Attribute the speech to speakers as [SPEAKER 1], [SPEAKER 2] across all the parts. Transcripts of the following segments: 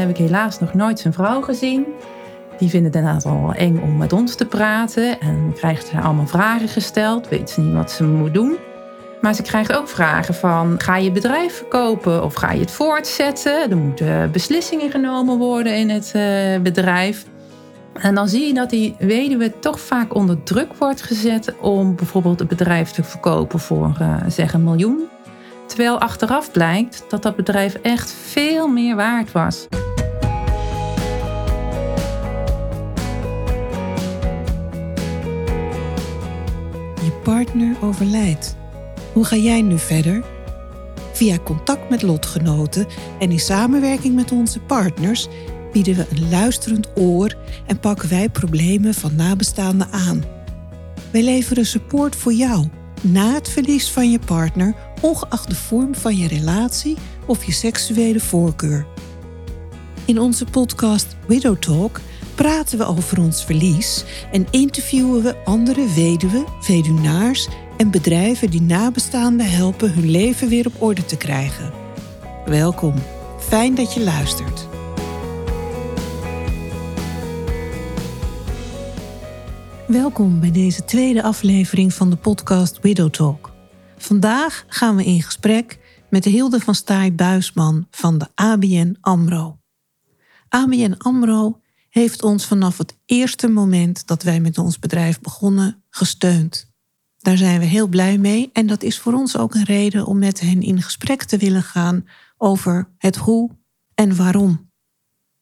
[SPEAKER 1] heb ik helaas nog nooit zijn vrouw gezien. Die vinden het inderdaad al eng om met ons te praten. En krijgt ze allemaal vragen gesteld. Weet ze niet wat ze moet doen. Maar ze krijgt ook vragen van: ga je bedrijf verkopen of ga je het voortzetten? Er moeten beslissingen genomen worden in het eh, bedrijf. En dan zie je dat die weduwe toch vaak onder druk wordt gezet om bijvoorbeeld het bedrijf te verkopen voor uh, zeg een miljoen. Terwijl achteraf blijkt dat dat bedrijf echt veel meer waard was.
[SPEAKER 2] Partner overlijdt. Hoe ga jij nu verder? Via contact met lotgenoten en in samenwerking met onze partners bieden we een luisterend oor en pakken wij problemen van nabestaanden aan. Wij leveren support voor jou na het verlies van je partner, ongeacht de vorm van je relatie of je seksuele voorkeur. In onze podcast Widow Talk praten we over ons verlies en interviewen we andere weduwen, weduwnaars en bedrijven die nabestaanden helpen hun leven weer op orde te krijgen. Welkom, fijn dat je luistert. Welkom bij deze tweede aflevering van de podcast Widow Talk. Vandaag gaan we in gesprek met Hilde van Staaij Buisman van de ABN AMRO. ABN AMRO heeft ons vanaf het eerste moment dat wij met ons bedrijf begonnen gesteund. Daar zijn we heel blij mee en dat is voor ons ook een reden om met hen in gesprek te willen gaan over het hoe en waarom.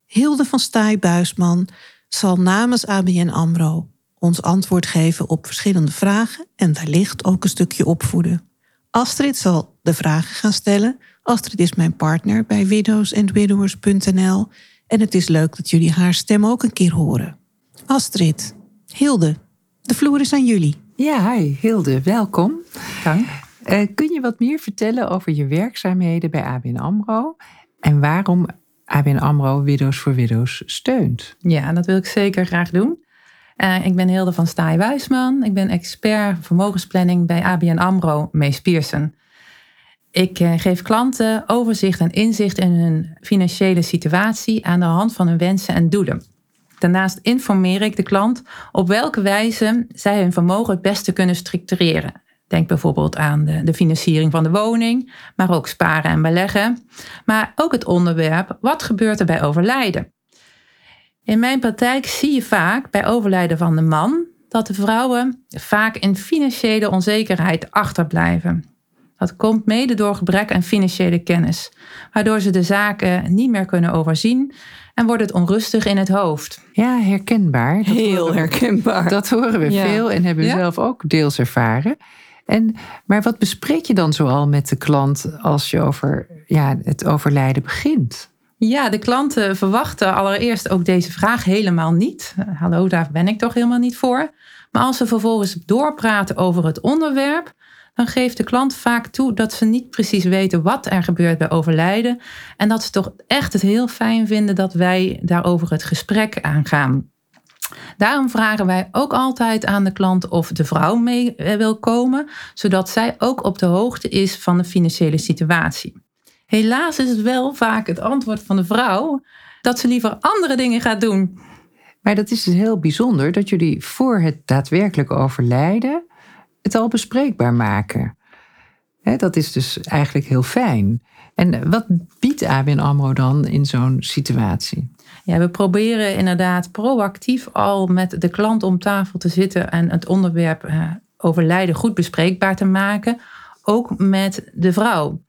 [SPEAKER 2] Hilde van Staaij Buisman zal namens ABN AMRO ons antwoord geven op verschillende vragen en wellicht ook een stukje opvoeden. Astrid zal de vragen gaan stellen. Astrid is mijn partner bij widowsandwidowers.nl en het is leuk dat jullie haar stem ook een keer horen. Astrid, Hilde, de vloer is aan jullie.
[SPEAKER 3] Ja, hi Hilde, welkom.
[SPEAKER 1] Dank.
[SPEAKER 3] Uh, kun je wat meer vertellen over je werkzaamheden bij ABN AMRO en waarom ABN AMRO Widows voor Widows steunt?
[SPEAKER 1] Ja, dat wil ik zeker graag doen. Uh, ik ben Hilde van Staaij-Wijsman. Ik ben expert vermogensplanning bij ABN AMRO Mees Pierson. Ik uh, geef klanten overzicht en inzicht in hun financiële situatie aan de hand van hun wensen en doelen. Daarnaast informeer ik de klant op welke wijze zij hun vermogen het beste kunnen structureren. Denk bijvoorbeeld aan de, de, financiering van de woning, maar ook sparen en beleggen. Maar ook het onderwerp: wat gebeurt er bij overlijden? In mijn praktijk zie je vaak bij overlijden van de man dat de vrouwen vaak in financiële onzekerheid achterblijven. Dat komt mede door gebrek aan financiële kennis, waardoor ze de zaken niet meer kunnen overzien en wordt het onrustig in het hoofd.
[SPEAKER 3] Ja, herkenbaar. Dat
[SPEAKER 2] Heel herkenbaar.
[SPEAKER 3] Dat horen we veel en hebben we zelf ook deels ervaren. En, maar wat bespreek je dan zoal met de klant als je over ja, het overlijden begint?
[SPEAKER 1] Ja, de klanten verwachten allereerst ook deze vraag helemaal niet. Hallo, daar ben ik toch helemaal niet voor. Maar als ze vervolgens doorpraten over het onderwerp, dan geeft de klant vaak toe dat ze niet precies weten wat er gebeurt bij overlijden. En dat ze toch echt het heel fijn vinden dat wij daarover het gesprek aangaan. Daarom vragen wij ook altijd aan de klant of de vrouw mee wil komen, zodat zij ook op de hoogte is van de financiële situatie. Helaas is het wel vaak het antwoord van de vrouw dat ze liever andere dingen gaat doen.
[SPEAKER 3] Maar dat is dus heel bijzonder dat jullie voor het daadwerkelijk overlijden het al bespreekbaar maken. dat is dus eigenlijk heel fijn. En wat biedt ABN AMRO dan in zo'n situatie?
[SPEAKER 1] Ja, we proberen inderdaad proactief al met de klant om tafel te zitten en het onderwerp eh, overlijden goed bespreekbaar te maken. Ook met de vrouw.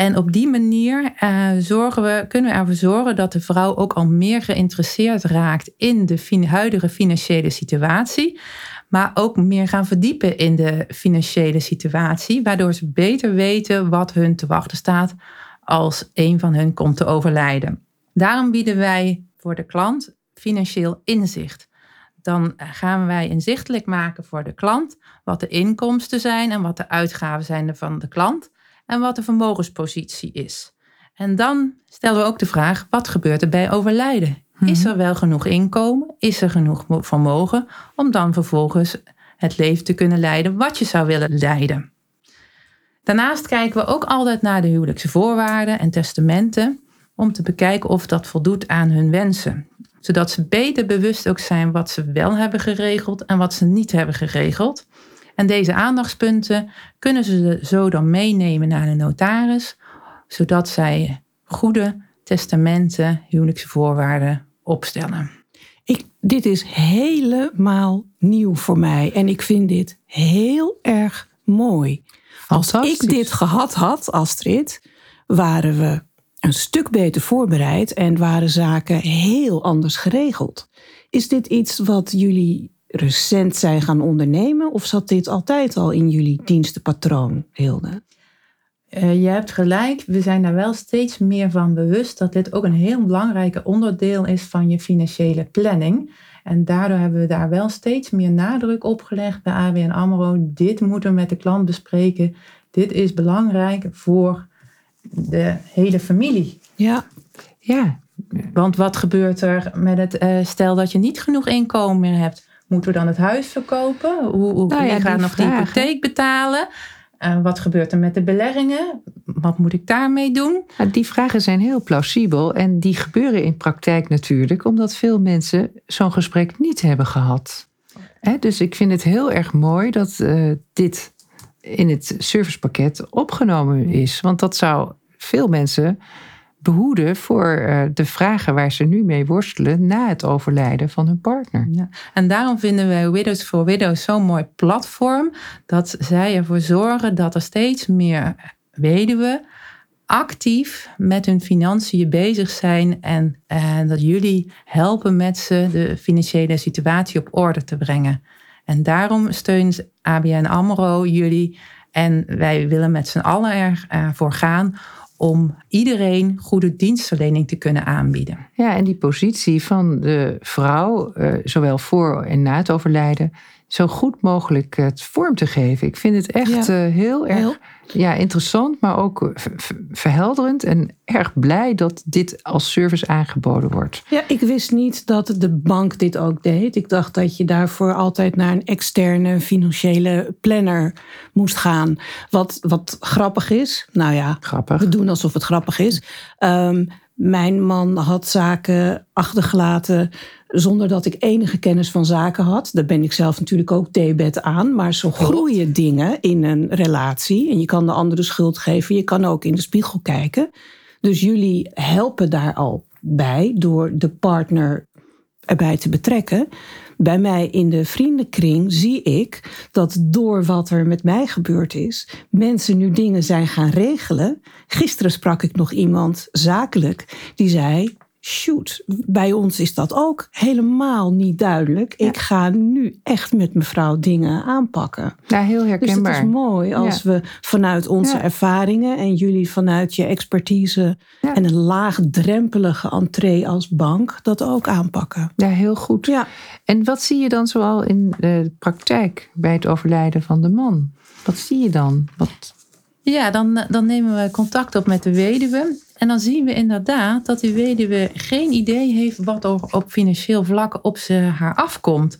[SPEAKER 1] En op die manier uh, zorgen we, kunnen we ervoor zorgen dat de vrouw ook al meer geïnteresseerd raakt in de huidige financiële situatie. Maar ook meer gaan verdiepen in de financiële situatie, waardoor ze beter weten wat hun te wachten staat als een van hun komt te overlijden. Daarom bieden wij voor de klant financieel inzicht. Dan gaan wij inzichtelijk maken voor de klant wat de inkomsten zijn en wat de uitgaven zijn van de klant en wat de vermogenspositie is. En dan stellen we ook de vraag: wat gebeurt er bij overlijden? Is er wel genoeg inkomen? Is er genoeg vermogen om dan vervolgens het leven te kunnen leiden wat je zou willen leiden? Daarnaast kijken we ook altijd naar de huwelijkse voorwaarden en testamenten om te bekijken of dat voldoet aan hun wensen. Zodat ze beter bewust ook zijn wat ze wel hebben geregeld en wat ze niet hebben geregeld. En deze aandachtspunten kunnen ze zo dan meenemen naar de notaris, zodat zij goede testamenten, huwelijkse voorwaarden opstellen.
[SPEAKER 4] Ik, dit is helemaal nieuw voor mij en ik vind dit heel erg mooi. Als ik dit gehad had, Astrid, waren we een stuk beter voorbereid en waren zaken heel anders geregeld. Is dit iets wat jullie recent zijn gaan ondernemen of zat dit altijd al in jullie dienstenpatroon, Hilde?
[SPEAKER 1] Uh, je hebt gelijk, we zijn daar wel steeds meer van bewust dat dit ook een heel belangrijk onderdeel is van je financiële planning. En daardoor hebben we daar wel steeds meer nadruk op gelegd bij ABN AMRO. Dit moeten we met de klant bespreken. Dit is belangrijk voor de hele familie.
[SPEAKER 3] Ja. ja.
[SPEAKER 1] Want wat gebeurt er met het uh, stel dat je niet genoeg inkomen meer hebt? Moeten we dan het huis verkopen? Hoe, hoe nou ja, gaat nog de hypotheek betalen? Uh, wat gebeurt er met de beleggingen? Wat moet ik daarmee doen?
[SPEAKER 3] Nou, die vragen zijn heel plausibel en die gebeuren in praktijk natuurlijk, omdat veel mensen zo'n gesprek niet hebben gehad. dus ik vind het heel erg mooi dat uh, dit in het servicepakket opgenomen is. Want dat zou veel mensen behoeden voor eh, de vragen waar ze nu mee worstelen na het overlijden van hun partner. Ja.
[SPEAKER 1] En daarom vinden wij Widows for Widows zo'n mooi platform dat zij ervoor zorgen dat er steeds meer weduwen actief met hun financiën bezig zijn en, dat jullie helpen met ze de financiële situatie op orde te brengen. En daarom steunt ABN AMRO jullie en wij willen met z'n allen ervoor gaan om iedereen goede dienstverlening te kunnen aanbieden.
[SPEAKER 3] Ja, en die positie van de vrouw, eh, zowel voor en na het overlijden, zo goed mogelijk het vorm te geven. Ik vind het echt eh, heel erg ja, interessant, maar ook verhelderend en erg blij dat dit als service aangeboden wordt.
[SPEAKER 4] Ja, ik wist niet dat de bank dit ook deed. Ik dacht dat je daarvoor altijd naar een externe financiële planner moest gaan. Wat, wat grappig is. Nou ja,
[SPEAKER 3] grappig.
[SPEAKER 4] we doen alsof het grappig is. Um, mijn man had zaken achtergelaten zonder dat ik enige kennis van zaken had. Daar ben ik zelf natuurlijk ook debet aan. Maar zo groeien dingen in een relatie. En je kan de andere schuld geven. Je kan ook in de spiegel kijken. Dus jullie helpen daar al bij door de partner erbij te betrekken bij mij in de vriendenkring zie ik dat door wat er met mij gebeurd is, mensen nu dingen zijn gaan regelen. Gisteren sprak ik nog iemand zakelijk die zei: shoot, bij ons is dat ook helemaal niet duidelijk. Ik ga nu echt met mevrouw dingen aanpakken.
[SPEAKER 3] Ja, heel herkenbaar.
[SPEAKER 4] Dus het is mooi als we vanuit onze ervaringen en jullie vanuit je expertise en een laagdrempelige entree als bank dat ook aanpakken.
[SPEAKER 3] Ja, heel goed. Ja. En wat zie je dan zoal in de praktijk bij het overlijden van de man? Wat zie je dan? Wat...
[SPEAKER 1] Ja, dan, dan nemen we contact op met de weduwe. En dan zien we inderdaad dat die weduwe geen idee heeft wat er op financieel vlak op ze haar afkomt.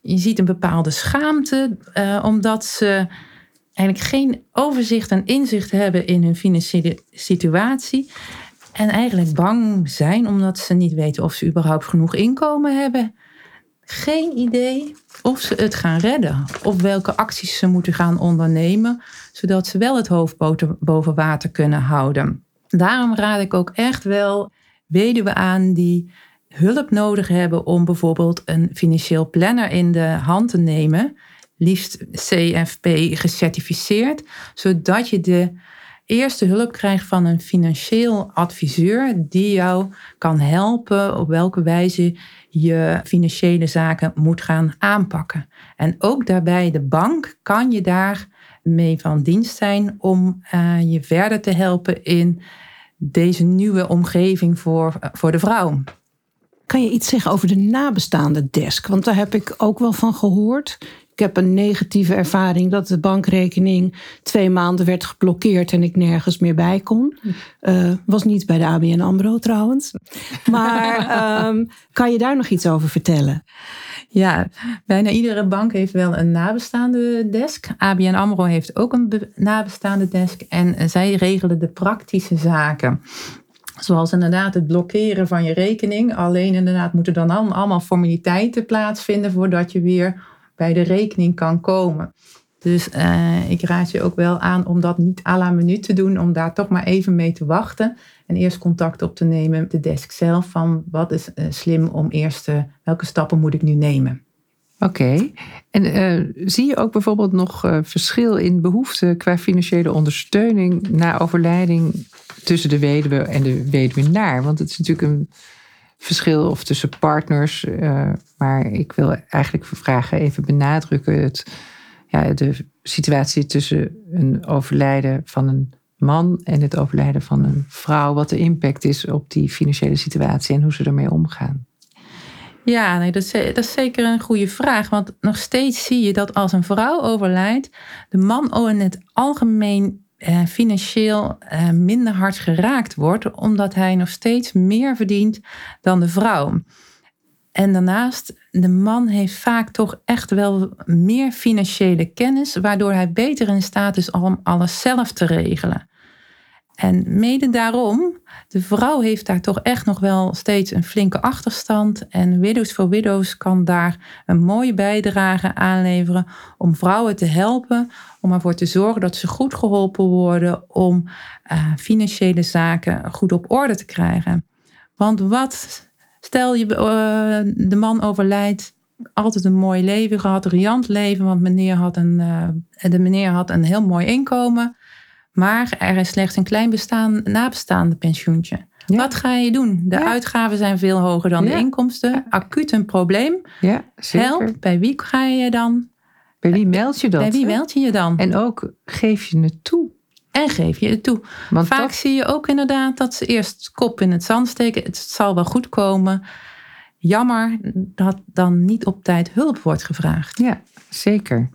[SPEAKER 1] Je ziet een bepaalde schaamte, uh, omdat ze eigenlijk geen overzicht en inzicht hebben in hun financiële situatie. En eigenlijk bang zijn omdat ze niet weten of ze überhaupt genoeg inkomen hebben. Geen idee of ze het gaan redden of welke acties ze moeten gaan ondernemen, zodat ze wel het hoofd boven water kunnen houden. Daarom raad ik ook echt wel weduwen aan die hulp nodig hebben om bijvoorbeeld een financieel planner in de hand te nemen, liefst CFP gecertificeerd, zodat je de eerste hulp krijgt van een financieel adviseur die jou kan helpen op welke wijze je financiële zaken moet gaan aanpakken. En ook daarbij de bank kan je daar mee van dienst zijn om uh, je verder te helpen in deze nieuwe omgeving voor, voor de vrouw.
[SPEAKER 4] Kan je iets zeggen over de nabestaande desk? Want daar heb ik ook wel van gehoord. Ik heb een negatieve ervaring dat de bankrekening twee maanden werd geblokkeerd en ik nergens meer bij kon. Uh, was niet bij de ABN Ambro trouwens. Maar um, kan je daar nog iets over vertellen?
[SPEAKER 1] Ja, bijna iedere bank heeft wel een nabestaande desk. ABN AMRO heeft ook een nabestaande desk. En zij regelen de praktische zaken. Zoals inderdaad het blokkeren van je rekening. Alleen inderdaad moeten dan allemaal formaliteiten plaatsvinden voordat je weer bij de rekening kan komen. Dus uh, ik raad je ook wel aan om dat niet à la minuut te doen, om daar toch maar even mee te wachten. En eerst contact op te nemen met de desk zelf van wat is uh, slim om eerst, uh, welke stappen moet ik nu nemen.
[SPEAKER 3] Oké, en zie je ook bijvoorbeeld nog verschil in behoeften qua financiële ondersteuning na overlijding tussen de weduwe en de weduwnaar? Want het is natuurlijk een verschil of tussen partners, maar ik wil eigenlijk vragen even benadrukken het ja, de situatie tussen een overlijden van een man en het overlijden van een vrouw, wat de impact is op die financiële situatie en hoe ze ermee omgaan.
[SPEAKER 1] Ja, nee, dat, is, dat is zeker een goede vraag. Want nog steeds zie je dat als een vrouw overlijdt, de man in het algemeen eh, financieel eh, minder hard geraakt wordt, omdat hij nog steeds meer verdient dan de vrouw. En daarnaast, de man heeft vaak toch echt wel meer financiële kennis, waardoor hij beter in staat is om alles zelf te regelen. En mede daarom, de vrouw heeft daar toch echt nog wel steeds een flinke achterstand. En Widows for Widows kan daar een mooie bijdrage aanleveren om vrouwen te helpen, om ervoor te zorgen dat ze goed geholpen worden om uh, financiële zaken goed op orde te krijgen. Want wat Stel je, uh, de man overlijdt, altijd een mooi leven gehad, een riant leven, want meneer had een, uh, de meneer had een heel mooi inkomen. Maar er is slechts een klein bestaan, nabestaande pensioentje. Wat ga je doen? De uitgaven zijn veel hoger dan de inkomsten. Acuut een probleem.
[SPEAKER 3] Ja, zeker.
[SPEAKER 1] Help, bij wie ga je dan?
[SPEAKER 3] Bij wie meld je dat?
[SPEAKER 1] Bij wie meld je je dan?
[SPEAKER 3] En ook geef je het toe.
[SPEAKER 1] En geef je het toe. Want Vaak zie je ook inderdaad dat ze eerst kop in het zand steken. Het zal wel goed komen. Jammer dat dan niet op tijd hulp wordt gevraagd.
[SPEAKER 3] Ja, zeker.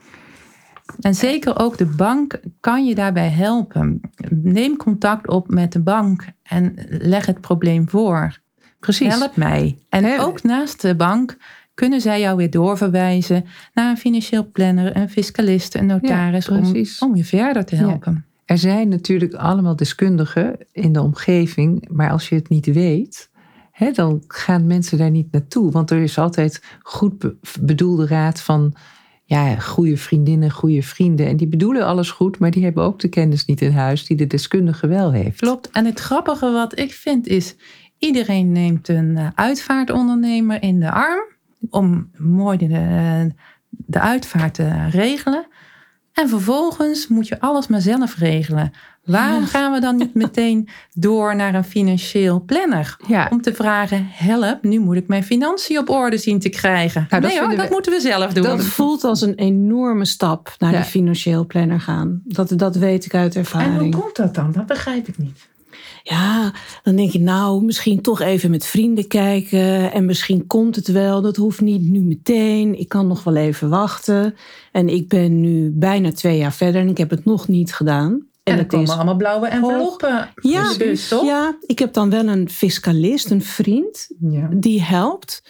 [SPEAKER 1] En zeker ook de bank kan je daarbij helpen. Neem contact op met de bank en leg het probleem voor.
[SPEAKER 3] Precies.
[SPEAKER 1] Help mij. En ook naast de bank kunnen zij jou weer doorverwijzen naar een financieel planner, een fiscalist, een notaris, ja, om, om, je verder te helpen. Ja.
[SPEAKER 3] Er zijn natuurlijk allemaal deskundigen in de omgeving, maar als je het niet weet, hè, dan gaan mensen daar niet naartoe. Want er is altijd goed bedoelde raad van ja, goede vriendinnen, goede vrienden. En die bedoelen alles goed, maar die hebben ook de kennis niet in huis die de deskundige wel heeft.
[SPEAKER 1] Klopt. En het grappige wat ik vind is, iedereen neemt een eh, uitvaartondernemer in de arm om mooi de, de uitvaart te regelen. En vervolgens moet je alles maar zelf regelen. Waarom gaan we dan niet meteen door naar een financieel planner? Ja. Om te vragen, help, nu moet ik mijn financiën op orde zien te krijgen. Nou, nee hoor, dat moeten we zelf doen.
[SPEAKER 4] Dat voelt als een enorme stap naar ja. die financieel planner gaan. Dat, dat weet ik uit ervaring.
[SPEAKER 1] En hoe komt dat dan? Dat begrijp ik niet.
[SPEAKER 4] Ja, dan denk je nou, misschien toch even met vrienden kijken. En misschien komt het wel. Dat hoeft niet nu meteen. Ik kan nog wel even wachten. En ik ben nu bijna twee jaar verder en ik heb het nog niet gedaan.
[SPEAKER 1] En, en er komen is... allemaal blauwe enveloppen.
[SPEAKER 4] Ja, dus, toch? ja, ik heb dan wel een fiscalist, een vriend, ja. die helpt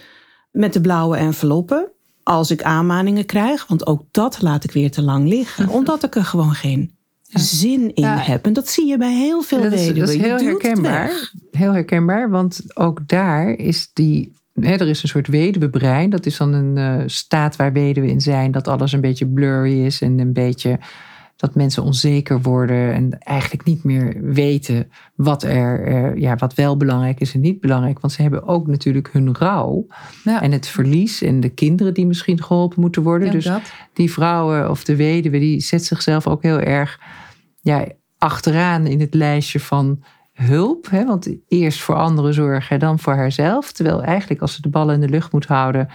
[SPEAKER 4] met de blauwe enveloppen. Als ik aanmaningen krijg, want ook dat laat ik weer te lang liggen. Omdat ik er gewoon geen zin in ja. heb. En dat zie je bij heel veel dat is,
[SPEAKER 3] Dat is heel herkenbaar. Heel herkenbaar, want ook daar is die... Hè, er is een soort weduwebrein. Dat is dan een uh, staat waar weduwen in zijn. Dat alles een beetje blurry is en een beetje... Dat mensen onzeker worden en eigenlijk niet meer weten wat er, uh, ja, wat wel belangrijk is en niet belangrijk. Want ze hebben ook natuurlijk hun rouw ja. en het verlies en de kinderen die misschien geholpen moeten worden.
[SPEAKER 1] Ja,
[SPEAKER 3] dus
[SPEAKER 1] dat.
[SPEAKER 3] die vrouwen of de weduwe, die zet zichzelf ook heel erg ja, achteraan in het lijstje van hulp. Hè? Want eerst voor anderen zorgen, dan voor haarzelf. Terwijl eigenlijk als ze de ballen in de lucht moet houden,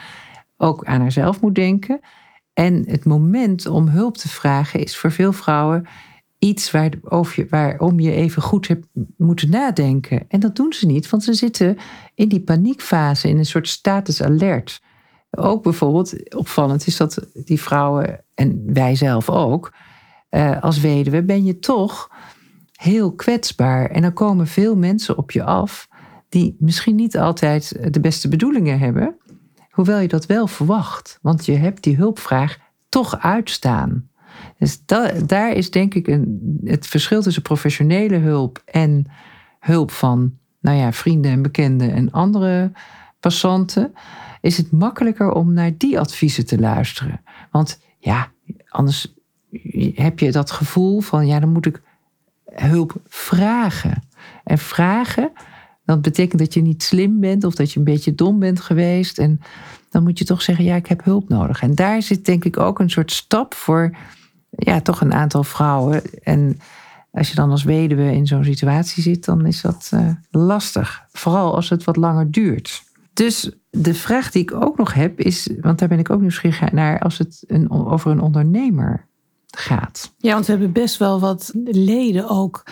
[SPEAKER 3] ook aan haarzelf moet denken. En het moment om hulp te vragen is voor veel vrouwen iets waar, over je, waarom je even goed hebt moeten nadenken. En dat doen ze niet, want ze zitten in die paniekfase, in een soort status alert. Ook bijvoorbeeld opvallend is dat die vrouwen, en wij zelf ook, uh, als weduwe ben je toch heel kwetsbaar. En dan komen veel mensen op je af die misschien niet altijd de beste bedoelingen hebben, hoewel je dat wel verwacht. Want je hebt die hulpvraag toch uitstaan. Dus daar is denk ik een, het verschil tussen professionele hulp en hulp van nou ja, vrienden en bekenden en andere passanten, is het makkelijker om naar die adviezen te luisteren. Want ja, anders heb je dat gevoel van, ja, dan moet ik hulp vragen. En vragen, dat betekent dat je niet slim bent of dat je een beetje dom bent geweest. En dan moet je toch zeggen, ja, ik heb hulp nodig. En daar zit denk ik ook een soort stap voor, ja, toch een aantal vrouwen. En als je dan als weduwe in zo'n situatie zit, dan is dat uh, lastig. Vooral als het wat langer duurt. Dus de vraag die ik ook nog heb is, want daar ben ik ook nieuwsgierig naar, als het een, over een ondernemer gaat.
[SPEAKER 4] Ja, want we hebben best wel wat leden ook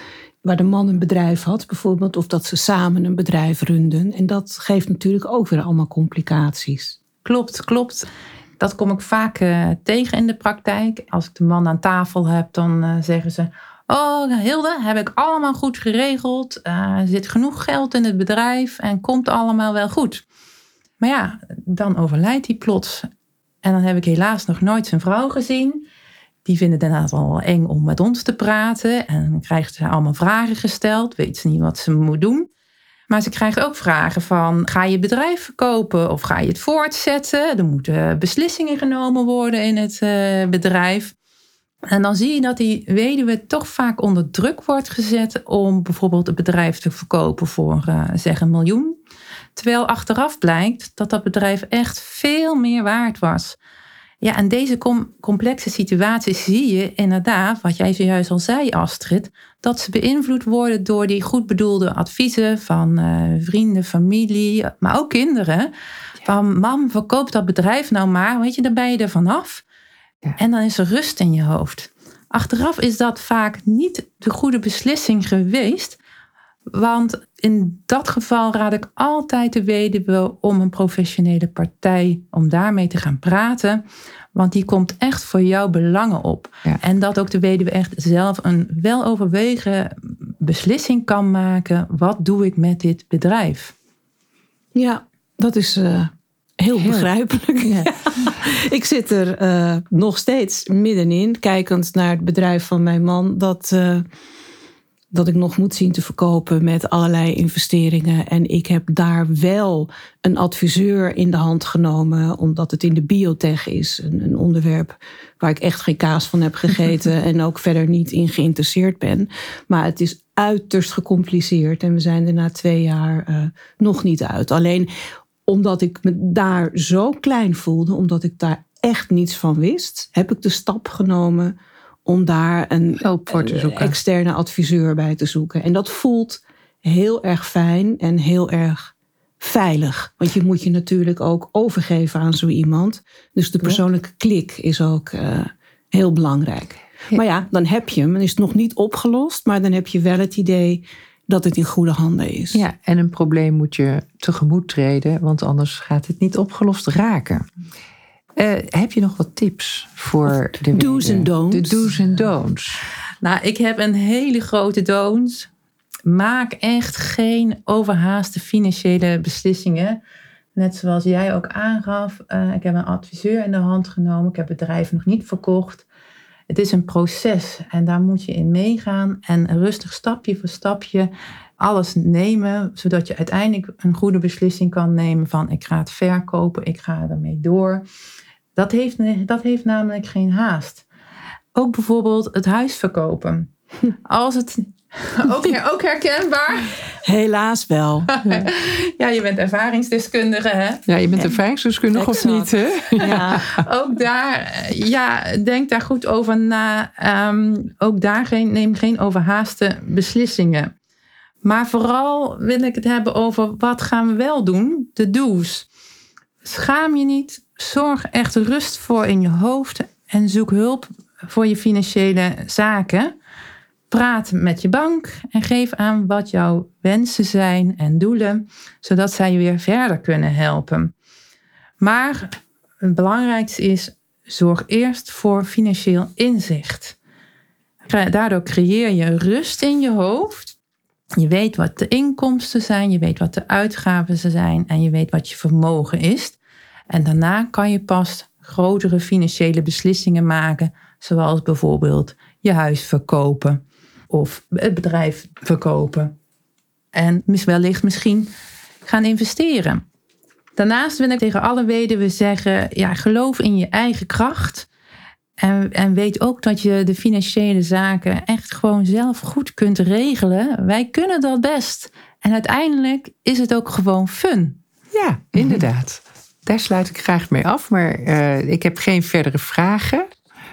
[SPEAKER 4] waar de man een bedrijf had, bijvoorbeeld, of dat ze samen een bedrijf runden. En dat geeft natuurlijk ook weer allemaal complicaties.
[SPEAKER 1] Klopt, klopt. Dat kom ik vaak uh, tegen in de praktijk. Als ik de man aan tafel heb, dan uh, zeggen ze: Oh, Hilde, heb ik allemaal goed geregeld. Uh, er zit genoeg geld in het bedrijf en komt allemaal wel goed. Maar ja, dan overlijdt hij plots. En dan heb ik helaas nog nooit zijn vrouw gezien. Die vinden het inderdaad wel eng om met ons te praten. En dan ze allemaal vragen gesteld. Weet ze niet wat ze moet doen. Maar ze krijgt ook vragen van: ga je bedrijf verkopen of ga je het voortzetten? Er moeten beslissingen genomen worden in het uh, bedrijf. En dan zie je dat die weduwe toch vaak onder druk wordt gezet om bijvoorbeeld het bedrijf te verkopen voor uh, zeg een miljoen. Terwijl achteraf blijkt dat dat bedrijf echt veel meer waard was. Ja, en deze complexe situaties zie je inderdaad, wat jij zojuist al zei, Astrid, dat ze beïnvloed worden door die goed bedoelde adviezen van uh, vrienden, familie, maar ook kinderen. Van mam, verkoop dat bedrijf nou maar, weet je, dan ben je er vanaf. Ja. En dan is er rust in je hoofd. Achteraf is dat vaak niet de goede beslissing geweest. Want in dat geval raad ik altijd de weduwe om een professionele partij, om daarmee te gaan praten. Want die komt echt voor jouw belangen op. En dat ook de weduwe echt zelf een weloverwegen beslissing kan maken. Wat doe ik met dit bedrijf?
[SPEAKER 4] Ja, dat is uh, heel, begrijpelijk. Ja. ik zit er uh, nog steeds middenin, kijkend naar het bedrijf van mijn man. Dat. Uh, dat ik nog moet zien te verkopen met allerlei investeringen. En ik heb daar wel een adviseur in de hand genomen, omdat het in de biotech is. Een, een onderwerp waar ik echt geen kaas van heb gegeten en ook verder niet in geïnteresseerd ben. Maar het is uiterst gecompliceerd en we zijn er na twee jaar uh, nog niet uit. Alleen omdat ik me daar zo klein voelde, omdat ik daar echt niets van wist, heb ik de stap genomen om daar een, externe adviseur bij te zoeken. En dat voelt heel erg fijn en heel erg veilig. Want je moet je natuurlijk ook overgeven aan zo iemand. Dus de persoonlijke klik is ook uh, heel belangrijk. Maar ja, dan heb je hem. Dan is het nog niet opgelost, maar dan heb je wel het idee dat het in goede handen is.
[SPEAKER 3] Ja, en een probleem moet je tegemoet treden, want anders gaat het niet opgelost raken. Uh, heb je nog wat tips voor de
[SPEAKER 4] do's en don'ts?
[SPEAKER 3] De do's en don'ts.
[SPEAKER 1] Nou, ik heb een hele grote don'ts. Maak echt geen overhaaste financiële beslissingen. Net zoals jij ook aangaf. Uh, ik heb een adviseur in de hand genomen. Ik heb het bedrijf nog niet verkocht. Het is een proces en daar moet je in meegaan. En rustig stapje voor stapje alles nemen. Zodat je uiteindelijk een goede beslissing kan nemen van ik ga het verkopen. Ik ga ermee door. Dat heeft, dat heeft namelijk geen haast. Ook bijvoorbeeld het huis verkopen. Als het ook, ook herkenbaar?
[SPEAKER 4] Helaas wel.
[SPEAKER 1] ja, je bent ervaringsdeskundige, hè?
[SPEAKER 3] Ja, je bent ervaringsdeskundige of niet, hè?
[SPEAKER 1] Ja. ook daar, ja, denk daar goed over na. Ehm, ook daar geen, neem geen overhaaste beslissingen. Maar vooral wil ik het hebben over wat gaan we wel doen, de do's. Schaam je niet, zorg echt rust voor in je hoofd en zoek hulp voor je financiële zaken. Praat met je bank en geef aan wat jouw wensen zijn en doelen, zodat zij je weer verder kunnen helpen. Maar het belangrijkste is, zorg eerst voor financieel inzicht. Daardoor creëer je rust in je hoofd. Je weet wat de inkomsten zijn, je weet wat de uitgaven zijn en je weet wat je vermogen is. En daarna kan je pas grotere financiële beslissingen maken, zoals bijvoorbeeld je huis verkopen of het bedrijf verkopen. En wellicht misschien gaan investeren. Daarnaast wil ik tegen alle weduwen zeggen: ja, geloof in je eigen kracht. En, en weet ook dat je de financiële zaken echt gewoon zelf goed kunt regelen. Wij kunnen dat best. En uiteindelijk is het ook gewoon fun.
[SPEAKER 3] Ja, inderdaad. Daar sluit ik graag mee af. Maar uh, ik heb geen verdere vragen.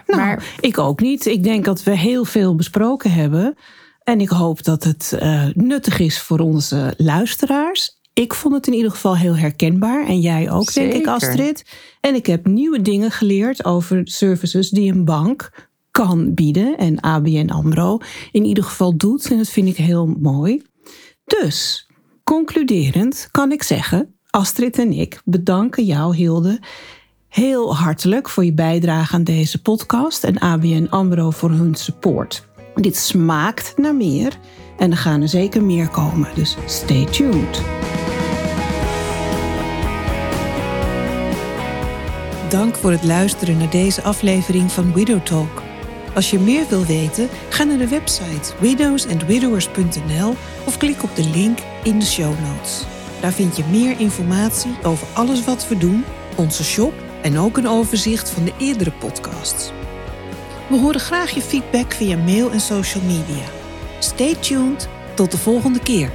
[SPEAKER 4] Nou, maar... ik ook niet. Ik denk dat we heel veel besproken hebben. En ik hoop dat het uh, nuttig is voor onze luisteraars. Ik vond het in ieder geval heel herkenbaar. En jij ook,
[SPEAKER 3] Zeker.
[SPEAKER 4] denk ik, Astrid. En ik heb nieuwe dingen geleerd over services die een bank kan bieden. En ABN AMRO in ieder geval doet. En dat vind ik heel mooi. Dus, concluderend kan ik zeggen... Astrid en ik bedanken jou, Hilde, heel hartelijk voor je bijdrage aan deze podcast en ABN AMRO voor hun support. Dit smaakt naar meer en er gaan er zeker meer komen, dus stay tuned. Dank voor het luisteren naar deze aflevering van Widow Talk. Als je meer wil weten, ga naar de website widowsandwidowers.nl of klik op de link in de show notes. Daar vind je meer informatie over alles wat we doen, onze shop en ook een overzicht van de eerdere podcasts. We horen graag je feedback via mail en social media. Stay tuned, tot de volgende keer.